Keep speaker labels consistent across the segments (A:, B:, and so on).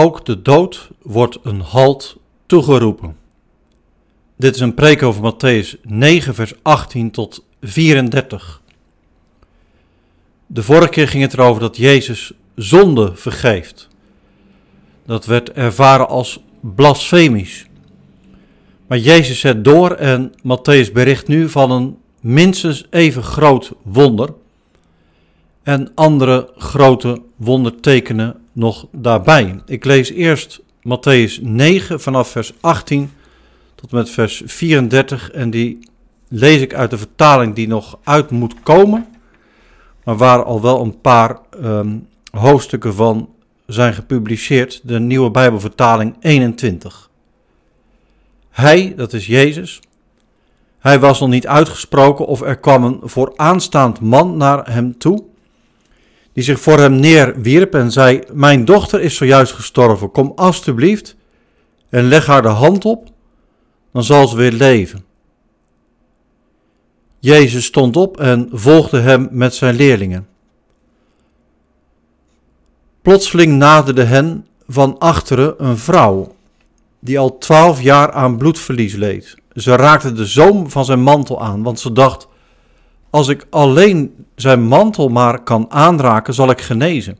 A: ook de dood wordt een halt toegeroepen. Dit is een preek over Matthäus 9, vers 18 tot 34. De vorige keer ging het erover dat Jezus zonde vergeeft. Dat werd ervaren als blasfemisch. Maar Jezus zet door en Matthäus bericht nu van een minstens even groot wonder en andere grote wondertekenen nog daarbij. Ik lees eerst Matthäus 9 vanaf vers 18 tot met vers 34 en die lees ik uit de vertaling die nog uit moet komen, maar waar al wel een paar ehm, hoofdstukken van zijn gepubliceerd, de nieuwe Bijbelvertaling 21. Hij, dat is Jezus, hij was nog niet uitgesproken of er kwam een vooraanstaand man naar hem toe, die zich voor hem neerwierp en zei, mijn dochter is zojuist gestorven, kom alstublieft en leg haar de hand op, dan zal ze weer leven. Jezus stond op en volgde hem met zijn leerlingen. Plotseling naderde hen van achteren een vrouw, die al twaalf jaar aan bloedverlies leed. Ze raakte de zoom van zijn mantel aan, want ze dacht, als ik alleen zijn mantel maar kan aanraken, zal ik genezen.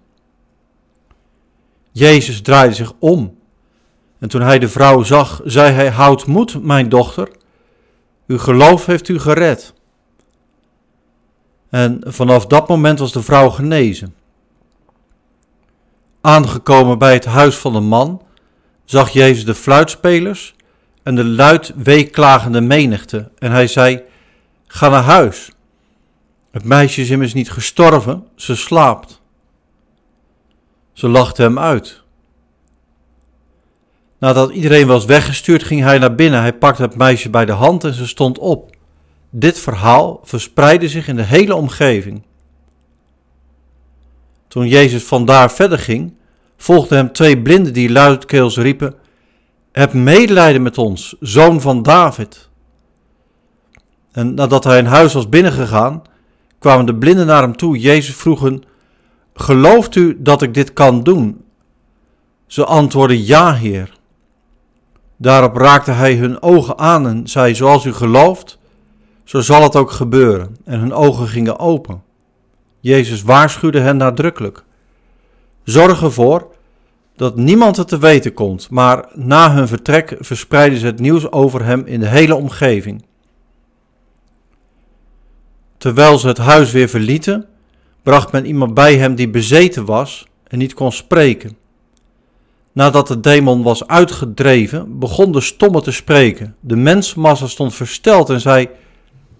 A: Jezus draaide zich om. En toen hij de vrouw zag, zei hij: Houd moed, mijn dochter. Uw geloof heeft u gered. En vanaf dat moment was de vrouw genezen. Aangekomen bij het huis van de man, zag Jezus de fluitspelers en de luid weeklagende menigte. En hij zei: Ga naar huis. Het meisje is immers niet gestorven, ze slaapt. Ze lachte hem uit. Nadat iedereen was weggestuurd, ging hij naar binnen. Hij pakte het meisje bij de hand en ze stond op. Dit verhaal verspreidde zich in de hele omgeving. Toen Jezus vandaar verder ging, volgden hem twee blinden die luidkeels riepen: Heb medelijden met ons, zoon van David. En nadat hij in huis was binnengegaan, kwamen de blinden naar hem toe. Jezus vroeg hen, gelooft u dat ik dit kan doen? Ze antwoordden, ja, Heer. Daarop raakte hij hun ogen aan en zei, zoals u gelooft, zo zal het ook gebeuren. En hun ogen gingen open. Jezus waarschuwde hen nadrukkelijk. Zorg ervoor dat niemand het te weten komt, maar na hun vertrek verspreidden ze het nieuws over hem in de hele omgeving. Terwijl ze het huis weer verlieten, bracht men iemand bij hem die bezeten was en niet kon spreken. Nadat de demon was uitgedreven, begon de stomme te spreken. De mensenmassa stond versteld en zei: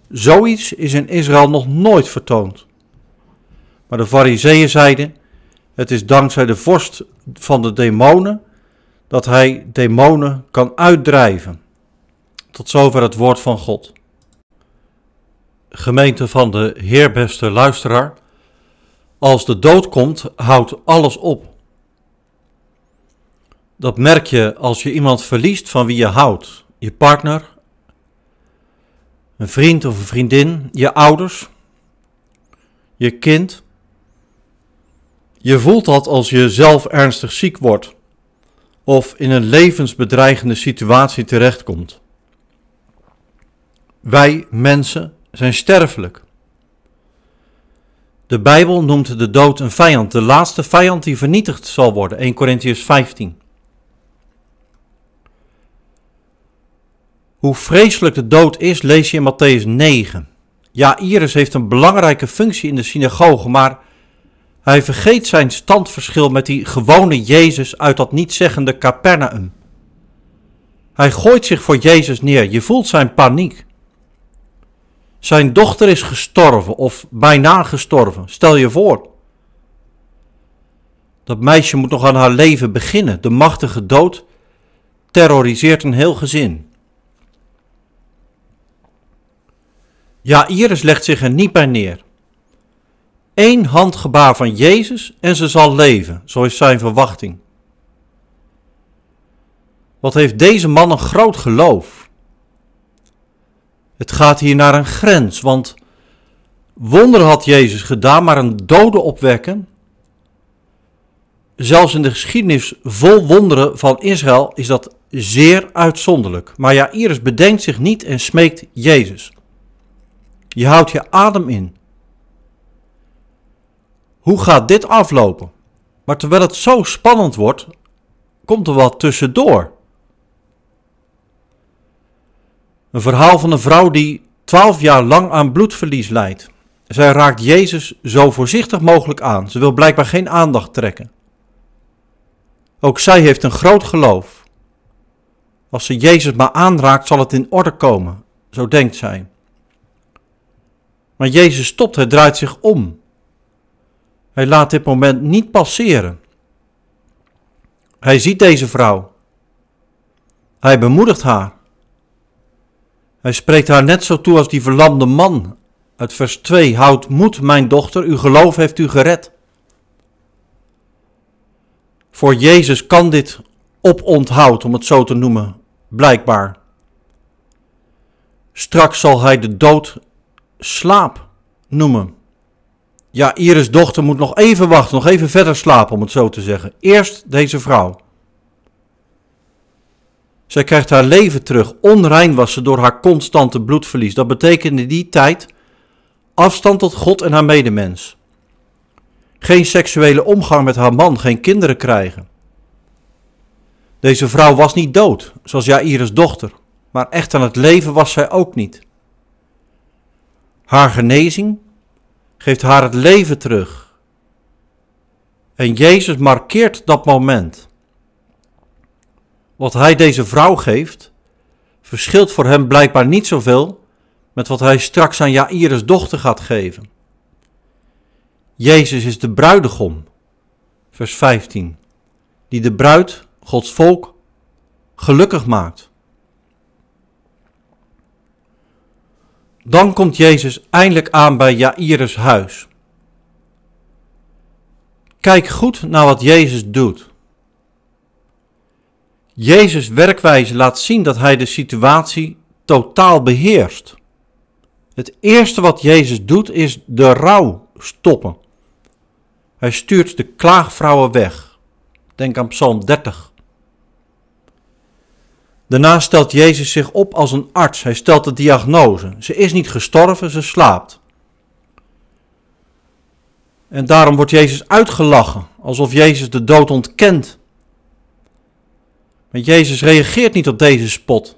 A: Zoiets is in Israël nog nooit vertoond. Maar de fariseeën zeiden: Het is dankzij de vorst van de demonen dat hij demonen kan uitdrijven. Tot zover het woord van God. Gemeente van de Heer, beste luisteraar. Als de dood komt, houdt alles op. Dat merk je als je iemand verliest van wie je houdt. Je partner, een vriend of een vriendin, je ouders, je kind. Je voelt dat als je zelf ernstig ziek wordt of in een levensbedreigende situatie terechtkomt. Wij mensen zijn sterfelijk. De Bijbel noemt de dood een vijand, de laatste vijand die vernietigd zal worden. 1 Corinthians 15. Hoe vreselijk de dood is, lees je in Matthäus 9. Ja, Iris heeft een belangrijke functie in de synagoge, maar hij vergeet zijn standverschil met die gewone Jezus uit dat nietzeggende Capernaum. Hij gooit zich voor Jezus neer. Je voelt zijn paniek. Zijn dochter is gestorven of bijna gestorven. Stel je voor. Dat meisje moet nog aan haar leven beginnen. De machtige dood terroriseert een heel gezin. Ja, Iris legt zich er niet bij neer. Eén handgebaar van Jezus en ze zal leven, zo is zijn verwachting. Wat heeft deze man een groot geloof? Het gaat hier naar een grens, want wonder had Jezus gedaan, maar een dode opwekken. zelfs in de geschiedenis vol wonderen van Israël is dat zeer uitzonderlijk. Maar Jairus bedenkt zich niet en smeekt Jezus. Je houdt je adem in. Hoe gaat dit aflopen? Maar terwijl het zo spannend wordt, komt er wat tussendoor. Een verhaal van een vrouw die twaalf jaar lang aan bloedverlies lijdt. Zij raakt Jezus zo voorzichtig mogelijk aan. Ze wil blijkbaar geen aandacht trekken. Ook zij heeft een groot geloof. Als ze Jezus maar aanraakt, zal het in orde komen, zo denkt zij. Maar Jezus stopt, hij draait zich om. Hij laat dit moment niet passeren. Hij ziet deze vrouw. Hij bemoedigt haar. Hij spreekt haar net zo toe als die verlamde man uit vers 2. Houd moed, mijn dochter, uw geloof heeft u gered. Voor Jezus kan dit oponthoud, om het zo te noemen, blijkbaar. Straks zal hij de dood slaap noemen. Ja, Iris' dochter moet nog even wachten, nog even verder slapen, om het zo te zeggen. Eerst deze vrouw. Zij krijgt haar leven terug. Onrein was ze door haar constante bloedverlies. Dat betekende in die tijd afstand tot God en haar medemens. Geen seksuele omgang met haar man, geen kinderen krijgen. Deze vrouw was niet dood, zoals Jairus' dochter, maar echt aan het leven was zij ook niet. Haar genezing geeft haar het leven terug. En Jezus markeert dat moment. Wat hij deze vrouw geeft, verschilt voor hem blijkbaar niet zoveel met wat hij straks aan Jairus' dochter gaat geven. Jezus is de bruidegom, vers 15, die de bruid, Gods volk, gelukkig maakt. Dan komt Jezus eindelijk aan bij Jairus' huis. Kijk goed naar wat Jezus doet. Jezus' werkwijze laat zien dat hij de situatie totaal beheerst. Het eerste wat Jezus doet is de rouw stoppen. Hij stuurt de klaagvrouwen weg. Denk aan Psalm 30. Daarna stelt Jezus zich op als een arts. Hij stelt de diagnose. Ze is niet gestorven, ze slaapt. En daarom wordt Jezus uitgelachen, alsof Jezus de dood ontkent. Maar Jezus reageert niet op deze spot.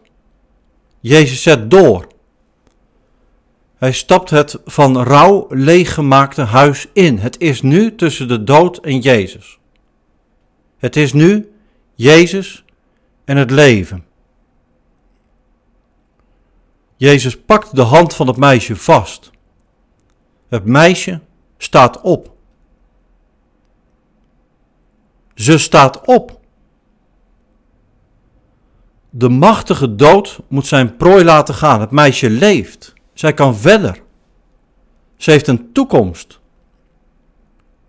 A: Jezus zet door. Hij stapt het van rouw leeggemaakte huis in. Het is nu tussen de dood en Jezus. Het is nu Jezus en het leven. Jezus pakt de hand van het meisje vast. Het meisje staat op. Ze staat op. De machtige dood moet zijn prooi laten gaan. Het meisje leeft. Zij kan verder. Ze heeft een toekomst.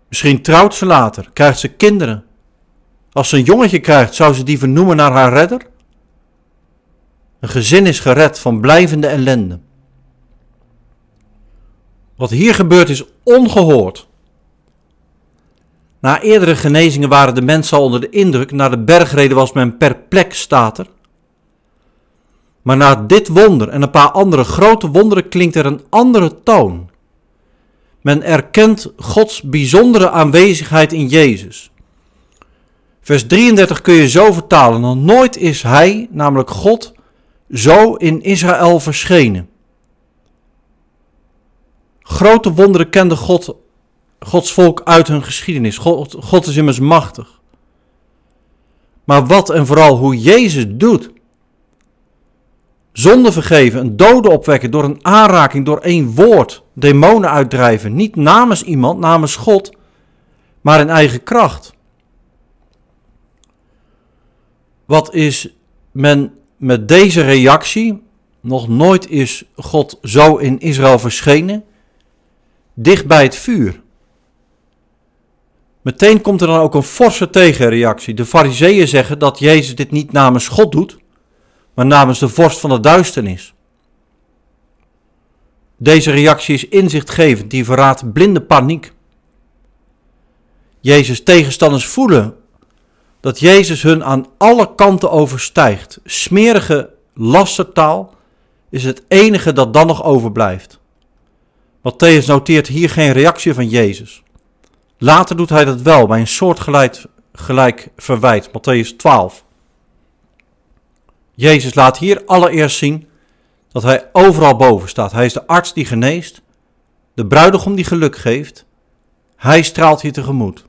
A: Misschien trouwt ze later, krijgt ze kinderen. Als ze een jongetje krijgt, zou ze die vernoemen naar haar redder? Een gezin is gered van blijvende ellende. Wat hier gebeurt is ongehoord. Na eerdere genezingen waren de mensen al onder de indruk. Na de bergreden was men perplex, staat er. Maar na dit wonder en een paar andere grote wonderen klinkt er een andere toon. Men erkent Gods bijzondere aanwezigheid in Jezus. Vers 33 kun je zo vertalen: Nog nooit is Hij, namelijk God, zo in Israël verschenen. Grote wonderen kende God, Gods volk uit hun geschiedenis. God, God is immers machtig. Maar wat en vooral hoe Jezus doet, zonde vergeven, een dode opwekken door een aanraking, door één woord, demonen uitdrijven. Niet namens iemand, namens God, maar in eigen kracht. Wat is men met deze reactie, nog nooit is God zo in Israël verschenen, dicht bij het vuur. Meteen komt er dan ook een forse tegenreactie. De fariseeën zeggen dat Jezus dit niet namens God doet, maar namens de vorst van de duisternis. Deze reactie is inzichtgevend, die verraadt blinde paniek. Jezus tegenstanders voelen dat Jezus hun aan alle kanten overstijgt. Smerige lastertaal is het enige dat dan nog overblijft. Matthäus noteert hier geen reactie van Jezus. Later doet hij dat wel bij een soortgelijk gelijk verwijt, Matthäus 12. Jezus laat hier allereerst zien dat hij overal boven staat. Hij is de arts die geneest, de bruidegom die geluk geeft. Hij straalt hier tegemoet.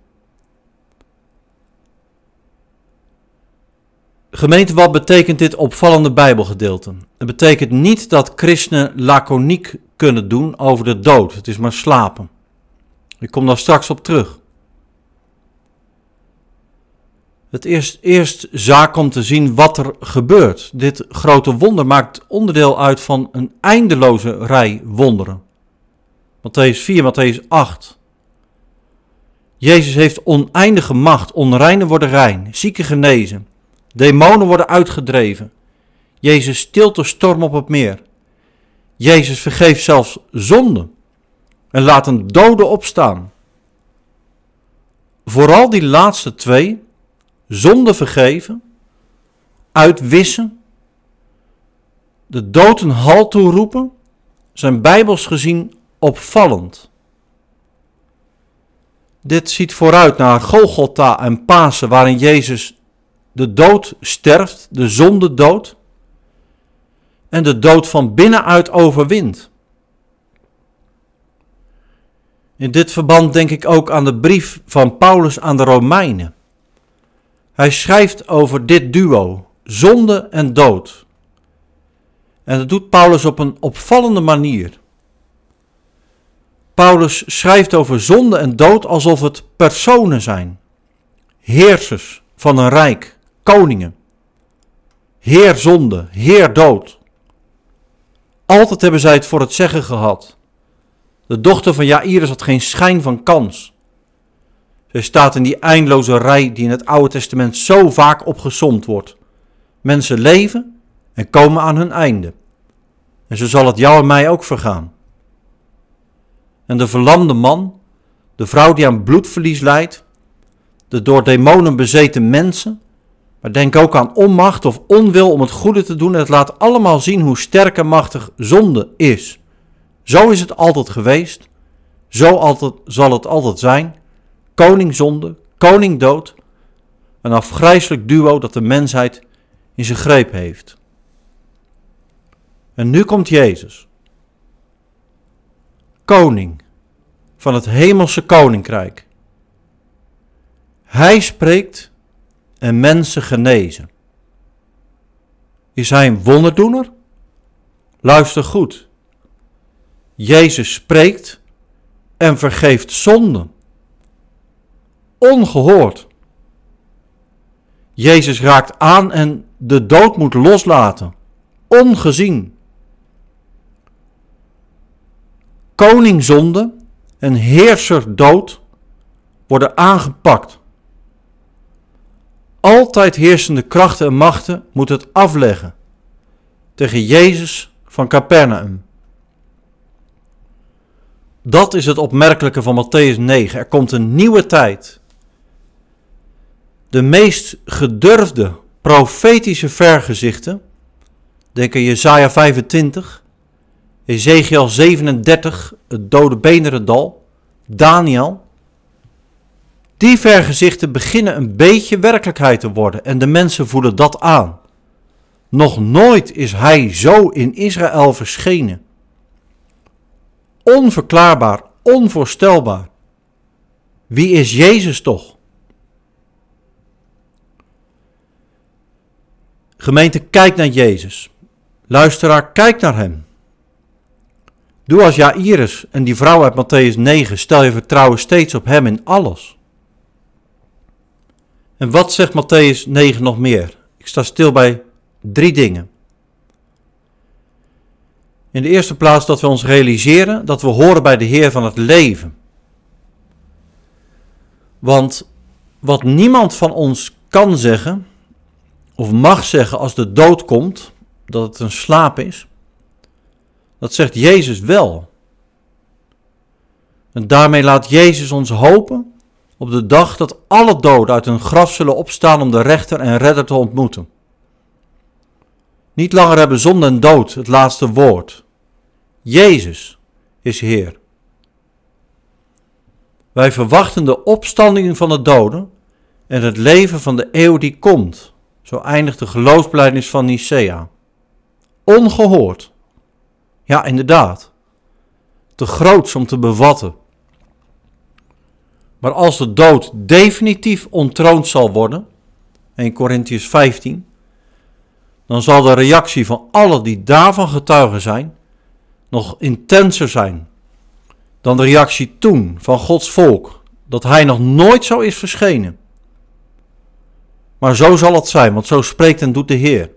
A: Gemeente, wat betekent dit opvallende Bijbelgedeelte? Het betekent niet dat christenen laconiek kunnen doen over de dood. Het is maar slapen. Ik kom daar straks op terug. Het is eerst zaak om te zien wat er gebeurt. Dit grote wonder maakt onderdeel uit van een eindeloze rij wonderen. Matthäus 4, Matthäus 8. Jezus heeft oneindige macht, onreinen worden rein, zieken genezen, demonen worden uitgedreven. Jezus stilt de storm op het meer. Jezus vergeeft zelfs zonde en laat een dode opstaan. Vooral die laatste twee zonde vergeven, uitwissen, de dood een halt toeroepen, zijn bijbels gezien opvallend. Dit ziet vooruit naar Golgotha en Pasen, waarin Jezus de dood sterft, de zonde dood, en de dood van binnenuit overwint. In dit verband denk ik ook aan de brief van Paulus aan de Romeinen. Hij schrijft over dit duo, zonde en dood. En dat doet Paulus op een opvallende manier. Paulus schrijft over zonde en dood alsof het personen zijn, heersers van een rijk, koningen. Heer zonde, Heer dood. Altijd hebben zij het voor het zeggen gehad. De dochter van Jairus had geen schijn van kans. Zij staat in die eindeloze rij die in het Oude Testament zo vaak opgezomd wordt. Mensen leven en komen aan hun einde. En zo zal het jou en mij ook vergaan. En de verlamde man, de vrouw die aan bloedverlies lijdt, de door demonen bezeten mensen, maar denk ook aan onmacht of onwil om het goede te doen. Het laat allemaal zien hoe sterk en machtig zonde is. Zo is het altijd geweest. Zo altijd, zal het altijd zijn koning zonde, koning dood. Een afgrijselijk duo dat de mensheid in zijn greep heeft. En nu komt Jezus. Koning van het hemelse koninkrijk. Hij spreekt en mensen genezen. Is hij een wonderdoener? Luister goed. Jezus spreekt en vergeeft zonden ongehoord. Jezus raakt aan en de dood moet loslaten, ongezien. Koning zonde en heerser dood worden aangepakt. Altijd heersende krachten en machten moet het afleggen tegen Jezus van Capernaum. Dat is het opmerkelijke van Matthäus 9. Er komt een nieuwe tijd de meest gedurfde profetische vergezichten, denk aan Jesaja 25, Ezekiel 37, het dode benerendal, Daniel, die vergezichten beginnen een beetje werkelijkheid te worden en de mensen voelen dat aan. Nog nooit is hij zo in Israël verschenen. Onverklaarbaar, onvoorstelbaar. Wie is Jezus toch? Gemeente, kijk naar Jezus. Luisteraar, kijk naar Hem. Doe als Jairus en die vrouw uit Matthäus 9, stel je vertrouwen steeds op Hem in alles. En wat zegt Matthäus 9 nog meer? Ik sta stil bij drie dingen. In de eerste plaats dat we ons realiseren dat we horen bij de Heer van het leven. Want wat niemand van ons kan zeggen, of mag zeggen als de dood komt, dat het een slaap is, dat zegt Jezus wel. En daarmee laat Jezus ons hopen op de dag dat alle doden uit hun graf zullen opstaan om de rechter en redder te ontmoeten. Niet langer hebben zonde en dood het laatste woord. Jezus is Heer. Wij verwachten de opstanding van de doden en het leven van de eeuw die komt. Zo eindigt de geloofsbelijdenis van Nicea. Ongehoord. Ja, inderdaad. Te groots om te bevatten. Maar als de dood definitief ontroond zal worden, 1 Corinthians 15, dan zal de reactie van allen die daarvan getuigen zijn nog intenser zijn dan de reactie toen van Gods volk, dat hij nog nooit zo is verschenen. Maar zo zal het zijn, want zo spreekt en doet de Heer.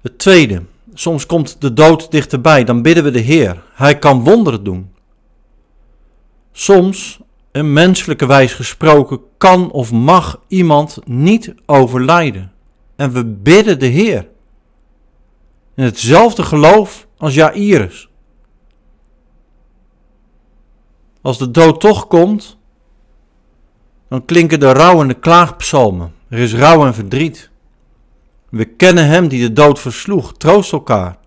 A: Het tweede, soms komt de dood dichterbij, dan bidden we de Heer. Hij kan wonderen doen. Soms, een menselijke wijs gesproken, kan of mag iemand niet overlijden. En we bidden de Heer. In hetzelfde geloof als Jairus. Als de dood toch komt, dan klinken de rouwende klaagpsalmen. Er is rouw en verdriet. We kennen hem die de dood versloeg. Troost elkaar.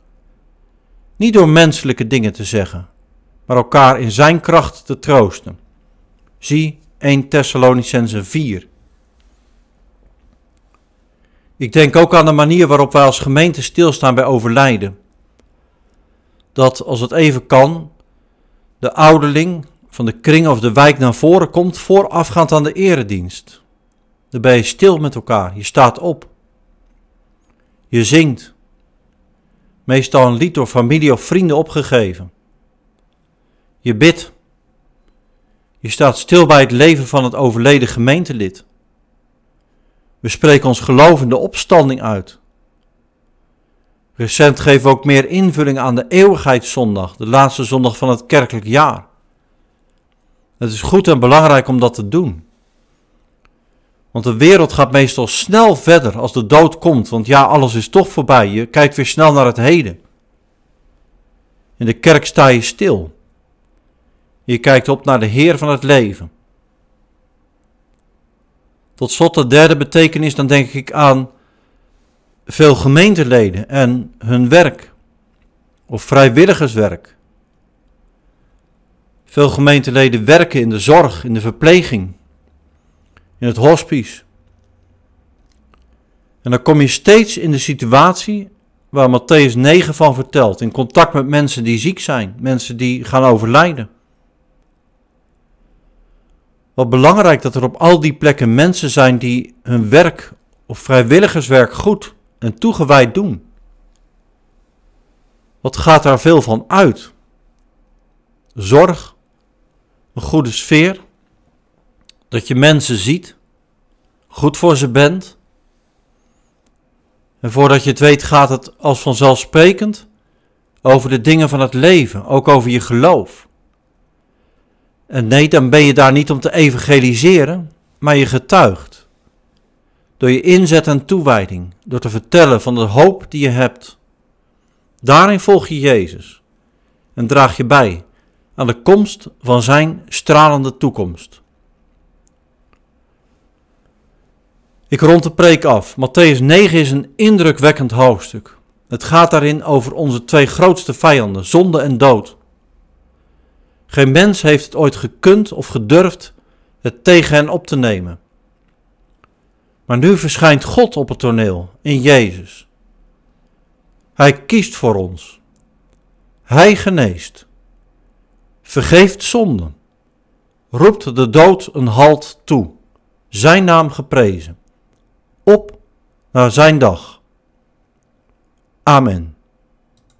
A: Niet door menselijke dingen te zeggen, maar elkaar in zijn kracht te troosten. Zie 1 Thessalonicense 4. Ik denk ook aan de manier waarop wij als gemeente stilstaan bij overlijden. Dat als het even kan, de ouderling van de kring of de wijk naar voren komt voorafgaand aan de eredienst. Dan ben je stil met elkaar, je staat op. Je zingt. Meestal een lied door familie of vrienden opgegeven. Je bidt. Je staat stil bij het leven van het overleden gemeentelid. We spreken ons geloof in de opstanding uit. Recent geven we ook meer invulling aan de eeuwigheidszondag, de laatste zondag van het kerkelijk jaar. Het is goed en belangrijk om dat te doen. Want de wereld gaat meestal snel verder als de dood komt, want ja, alles is toch voorbij. Je kijkt weer snel naar het heden. In de kerk sta je stil. Je kijkt op naar de Heer van het leven. Tot slot de derde betekenis, dan denk ik aan veel gemeenteleden en hun werk of vrijwilligerswerk. Veel gemeenteleden werken in de zorg, in de verpleging, in het hospice. En dan kom je steeds in de situatie waar Matthäus 9 van vertelt, in contact met mensen die ziek zijn, mensen die gaan overlijden. Wat belangrijk dat er op al die plekken mensen zijn die hun werk of vrijwilligerswerk goed en toegewijd doen. Wat gaat daar veel van uit? Zorg, een goede sfeer, dat je mensen ziet, goed voor ze bent. En voordat je het weet gaat het als vanzelfsprekend over de dingen van het leven, ook over je geloof. En nee, dan ben je daar niet om te evangeliseren, maar je getuigt. Door je inzet en toewijding, door te vertellen van de hoop die je hebt. Daarin volg je Jezus en draag je bij aan de komst van zijn stralende toekomst. Ik rond de preek af. Matthäus 9 is een indrukwekkend hoofdstuk. Het gaat daarin over onze twee grootste vijanden, zonde en dood. Geen mens heeft het ooit gekund of gedurfd het tegen hen op te nemen. Maar nu verschijnt God op het toneel in Jezus. Hij kiest voor ons. Hij geneest. Vergeeft zonden. Roept de dood een halt toe. Zijn naam geprezen. Op naar zijn dag. Amen.